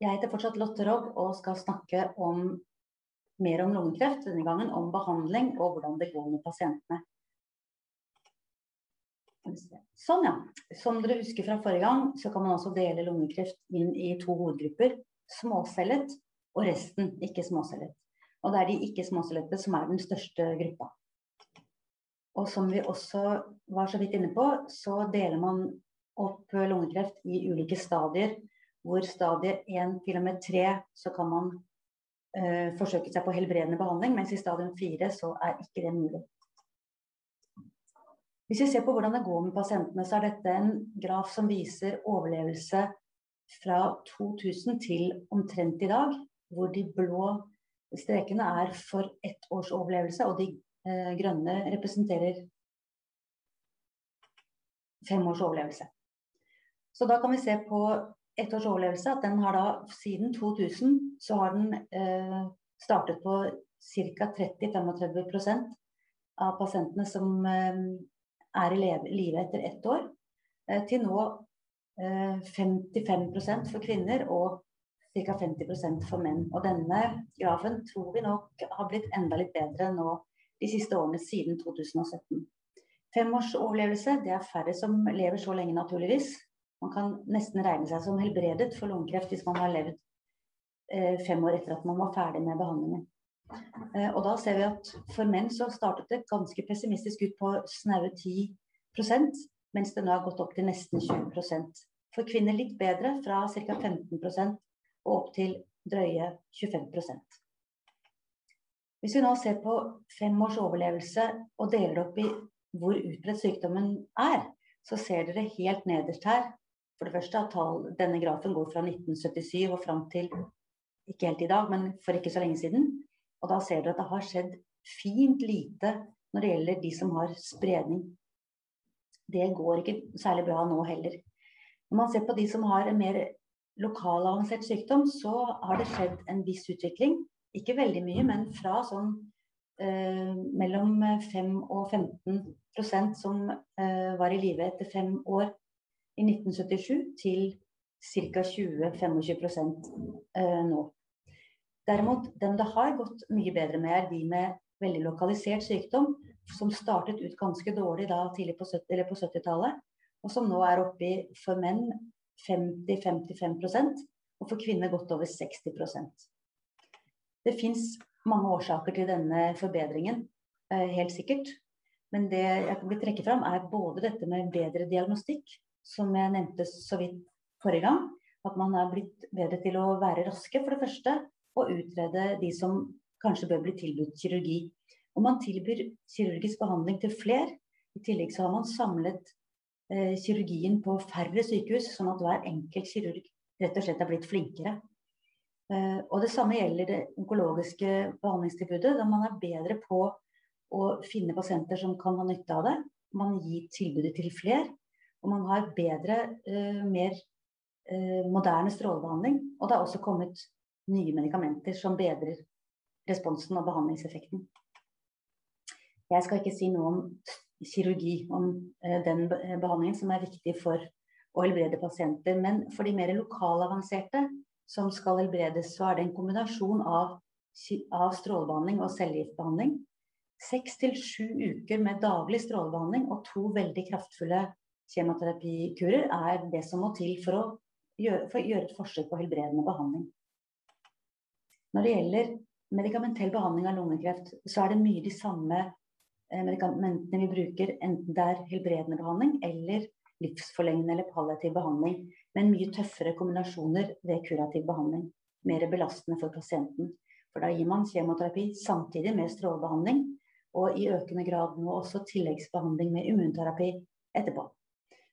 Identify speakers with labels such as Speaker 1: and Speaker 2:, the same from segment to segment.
Speaker 1: Jeg heter fortsatt Lotte Rogg og skal snakke om mer om lungekreft, denne gangen om behandling og hvordan det går med pasientene. Sånn, ja. Som dere husker fra forrige gang, så kan man også dele lungekreft inn i to hovedgrupper. Småcellet og resten ikke småcellet. Og det er de ikke småcellete som er den største gruppa. Og som vi også var så vidt inne på, så deler man opp lungekreft i ulike stadier hvor stadie 1 til og med 3 så kan man eh, forsøke seg på helbredende behandling, mens i stadium 4 så er ikke det mulig. Hvis vi ser på hvordan det går med pasientene, så er dette en graf som viser overlevelse fra 2000 til omtrent i dag, hvor de blå strekene er for ett års overlevelse, og de eh, grønne representerer fem års overlevelse. Så da kan vi se på ett års overlevelse, at den har da siden 2000 så har den eh, startet på ca. 30-35% av pasientene som eh, er i live etter ett år, eh, til nå 55 eh, for kvinner og ca. 50% for menn. Og denne grafen tror vi nok har blitt enda litt bedre nå de siste årene siden 2017. Fem års overlevelse, det er færre som lever så lenge, naturligvis. Man kan nesten regne seg som helbredet for lungekreft hvis man har levd eh, fem år etter at man var ferdig med behandlingen. Eh, og da ser vi at for menn så startet det ganske pessimistisk ut på snaue 10% mens det nå har gått opp til nesten 20% For kvinner litt bedre, fra ca. 15 og opp til drøye 25% Hvis vi nå ser på fem års overlevelse og deler det opp i hvor utbredt sykdommen er, så ser dere helt nederst her for det første at denne grafen går fra 1977 og fram til ikke helt i dag, men for ikke så lenge siden. Og da ser dere at det har skjedd fint lite når det gjelder de som har spredning. Det går ikke særlig bra nå heller. Når man ser på de som har en mer lokalavansert sykdom, så har det skjedd en viss utvikling. Ikke veldig mye, men fra sånn eh, mellom 5 og 15% som eh, var i live etter fem år i 1977 til ca. 20-25 eh, nå. Derimot, dem det har gått mye bedre med, er de med veldig lokalisert sykdom, som startet ut ganske dårlig da tidlig på 70-tallet, og som nå er oppe i for menn 50-55% og for kvinner godt over 60% Det fins mange årsaker til denne forbedringen, eh, helt sikkert. Men det jeg vil trekke fram, er både dette med bedre diagnostikk, som jeg nevnte så vidt forrige gang. At man er blitt bedre til å være raske, for det første, og utrede de som kanskje bør bli tilbudt kirurgi. Og man tilbyr kirurgisk behandling til flere. I tillegg så har man samlet eh, kirurgien på færre sykehus, sånn at hver enkelt kirurg rett og slett er blitt flinkere. Eh, og det samme gjelder det onkologiske behandlingstilbudet, da man er bedre på å finne pasienter som kan ha nytte av det. Man gir tilbudet til flere. Og man har bedre, uh, mer uh, moderne strålebehandling. Og det har også kommet nye medikamenter som bedrer responsen og behandlingseffekten. Jeg skal ikke si noe om kirurgi, om uh, den behandlingen som er viktig for å helbrede pasienter. Men for de mer lokalavanserte som skal helbredes, så er det en kombinasjon av, av strålebehandling og cellegiftbehandling. Seks til sju uker med daglig strålebehandling og to veldig kraftfulle kjemoterapikurer er det som må til for å gjøre, for å gjøre et forsøk på helbredende behandling. Når det gjelder medikamentell behandling av lungekreft, så er det mye de samme eh, medikamentene vi bruker, enten det er helbredende behandling eller livsforlengende eller palliativ behandling, men mye tøffere kombinasjoner ved kurativ behandling. Mer belastende for pasienten. For da gir man kjemoterapi samtidig med strålebehandling, og i økende grad nå også tilleggsbehandling med immunterapi etterpå.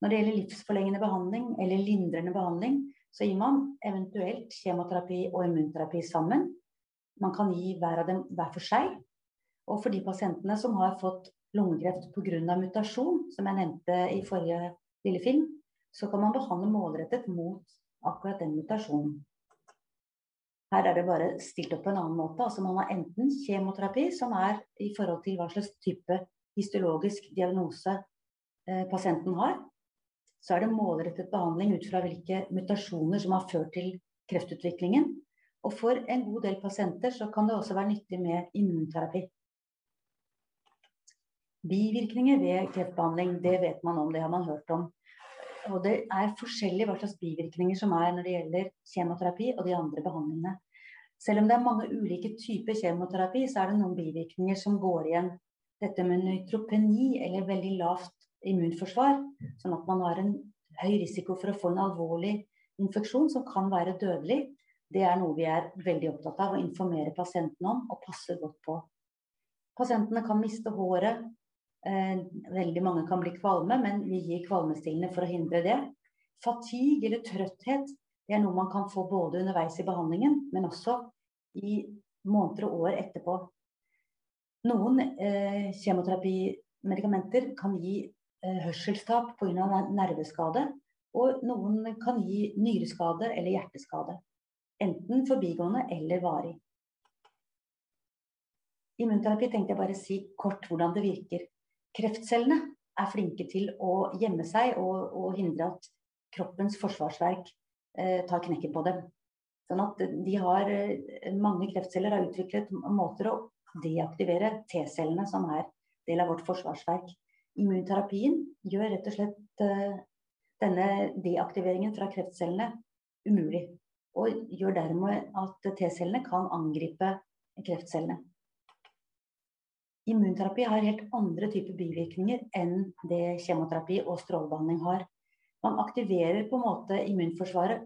Speaker 1: Når det gjelder livsforlengende behandling eller lindrende behandling, så gir man eventuelt kjemoterapi og immunterapi sammen. Man kan gi hver av dem hver for seg. Og for de pasientene som har fått lungekreft pga. mutasjon, som jeg nevnte i forrige lille film, så kan man behandle målrettet mot akkurat den mutasjonen. Her er det bare stilt opp på en annen måte. Altså man har enten kjemoterapi, som er i forhold til hva slags type histologisk diagnose eh, pasienten har, så er det målrettet behandling ut fra hvilke mutasjoner som har ført til kreftutviklingen. Og for en god del pasienter så kan det også være nyttig med immunterapi. Bivirkninger ved kreftbehandling, det vet man om, det har man hørt om. Og det er forskjellig hva slags bivirkninger som er når det gjelder kjemoterapi og de andre behandlingene. Selv om det er mange ulike typer kjemoterapi, så er det noen bivirkninger som går igjen. Dette med nøytropeni, eller veldig lavt immunforsvar, sånn at man har en høy risiko for å få en alvorlig infeksjon som kan være dødelig, det er noe vi er veldig opptatt av å informere pasientene om og passe godt på. Pasientene kan miste håret. Eh, veldig mange kan bli kvalme, men vi gir kvalmestillende for å hindre det. Fatigue eller trøtthet det er noe man kan få både underveis i behandlingen, men også i måneder og år etterpå. Noen eh, kjemoterapimedikamenter kan gi hørselstap pga. nerveskade, og noen kan gi nyreskade eller hjerteskade. Enten forbigående eller varig. Immunterapi tenkte jeg bare si kort hvordan det virker. Kreftcellene er flinke til å gjemme seg og, og hindre at kroppens forsvarsverk eh, tar knekken på dem. Sånn at de har, eh, Mange kreftceller har utviklet måter å deaktivere T-cellene, som er del av vårt forsvarsverk. Immunterapien gjør rett og slett eh, denne deaktiveringen fra kreftcellene umulig. Og gjør dermed at T-cellene kan angripe kreftcellene. Immunterapi har helt andre typer bivirkninger enn det kjemoterapi og strålebehandling har. Man aktiverer på en måte immunforsvaret,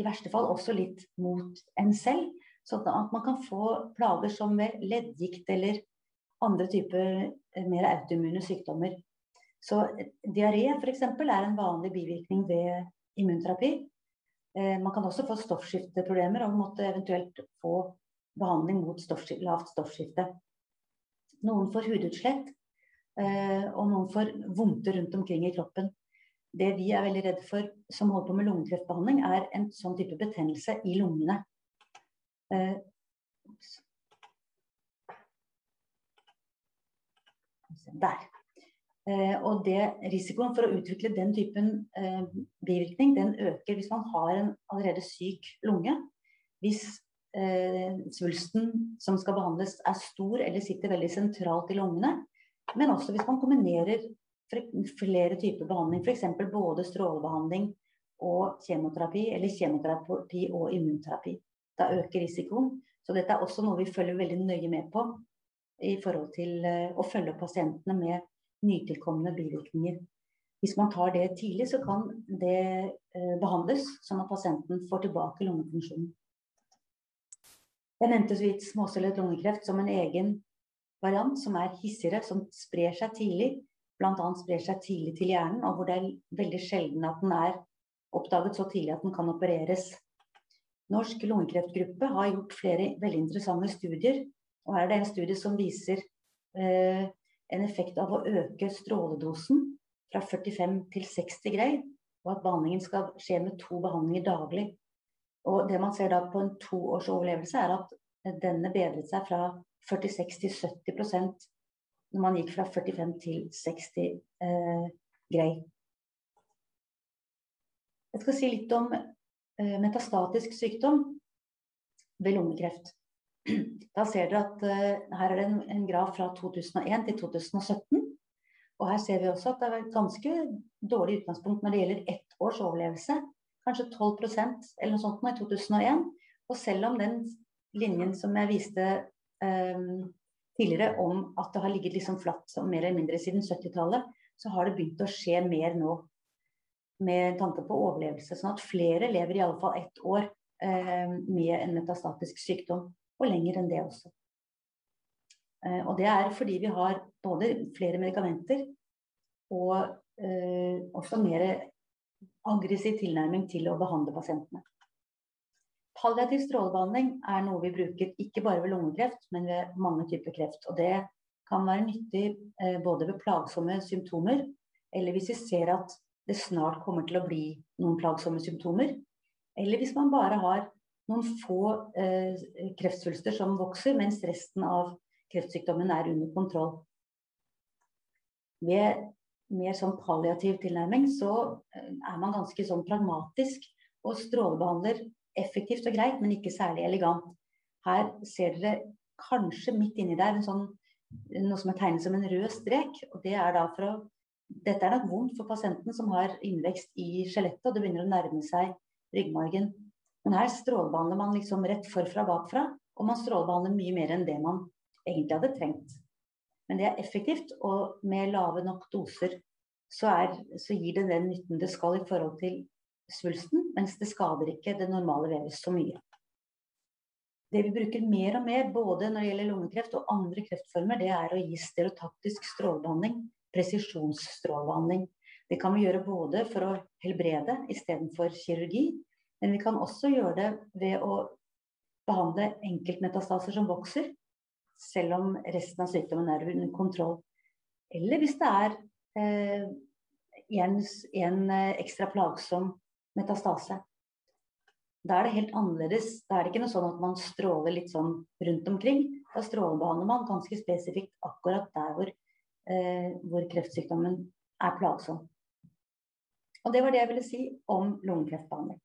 Speaker 1: i verste fall også litt mot en selv. Sånn at man kan få plager som ved leddgikt eller andre typer eh, mer autoimmune sykdommer. Så diaré f.eks. er en vanlig bivirkning ved immunterapi. Eh, man kan også få stoffskifteproblemer og måtte eventuelt få behandling mot stoffskifte, lavt stoffskifte. Noen får hudutslett, eh, og noen får vondter rundt omkring i kroppen. Det vi er veldig redde for som holder på med lungekreftbehandling, er en sånn type betennelse i lungene. Der. Eh, og det, risikoen for å utvikle den typen eh, bivirkning den øker hvis man har en allerede syk lunge. Hvis eh, svulsten som skal behandles er stor eller sitter veldig sentralt i lungene. Men også hvis man kombinerer flere typer behandling, f.eks. både strålebehandling og kjemoterapi, eller kjemoterapi og immunterapi. Da øker risikoen. Så dette er også noe vi følger veldig nøye med på i forhold til eh, å følge opp pasientene med nytilkomne bivirkninger. Hvis man tar det tidlig, så kan det eh, behandles, sånn at pasienten får tilbake lungefunksjonen. Jeg nevnte så vidt småcellet lungekreft som en egen variant som er hissigere, som sprer seg tidlig. Bl.a. sprer seg tidlig til hjernen, og hvor det er veldig sjelden at den er oppdaget så tidlig at den kan opereres. Norsk lungekreftgruppe har gjort flere veldig interessante studier. Og her er det en studie som viser eh, en effekt av å øke stråledosen fra 45 til 60 grei, og at behandlingen skal skje med to behandlinger daglig. Og det man ser da på en to års overlevelse, er at denne bedret seg fra 46 til 70% når man gikk fra 45 til 60 eh, grei. Jeg skal si litt om eh, metastatisk sykdom ved lungekreft. Da ser dere at uh, her er det en, en, graf fra 2001 til 2017. Og her ser vi også at det er et ganske dårlig utgangspunkt når det gjelder ett års overlevelse. Kanskje 12% eller noe sånt nå i 2001. Og selv om den linjen som jeg viste um, tidligere om at det har ligget liksom flatt mer eller mindre siden 70-tallet, så har det begynt å skje mer nå med tanke på overlevelse. Sånn at flere lever i alle fall ett år eh, med en metastatisk sykdom og lenger enn det også. Eh, og det er fordi vi har både flere medikamenter og eh, også mer aggressiv tilnærming til å behandle pasientene. Palliativ strålebehandling er noe vi bruker ikke bare ved lungekreft, men ved mange typer kreft. Og det kan være nyttig eh, både ved plagsomme symptomer, eller hvis vi ser at det snart kommer til å bli noen plagsomme symptomer, eller hvis man bare har noen få eh, kreftsvulster som vokser, mens resten av kreftsykdommen er under kontroll. Ved mer sånn palliativ tilnærming så eh, er man ganske sånn pragmatisk og strålebehandler effektivt og greit, men ikke særlig elegant. Her ser dere kanskje midt inni der sånn, noe som er tegnet som en rød strek. og det er da for å dette er nok vondt for pasienten som har innvekst i skjelettet, og det begynner å nærme seg ryggmargen. Men her strålebehandler man liksom rett forfra bakfra, og man strålebehandler mye mer enn det man egentlig hadde trengt. Men det er effektivt, og med lave nok doser så, er, så gir det den nytten det skal i forhold til svulsten, mens det skader ikke det normale vevet så mye. Det vi bruker mer og mer, både når det gjelder lungekreft og andre kreftformer, det er å gi stereotaktisk strålebehandling presisjonsstrålebehandling. Det kan vi gjøre både for å helbrede istedenfor kirurgi, men vi kan også gjøre det ved å behandle enkeltmetastaser som vokser, selv om resten av sykdommen er under kontroll. Eller hvis det er eh, en, en eh, ekstra plagsom metastase. Da er det helt annerledes. Da er det ikke noe sånn at man stråler litt sånn rundt omkring. Da strålebehandler man ganske spesifikt akkurat der hvor eh, hvor kreftsykdommen er plagsom. Og det var det jeg ville si om lungekreftbehandling.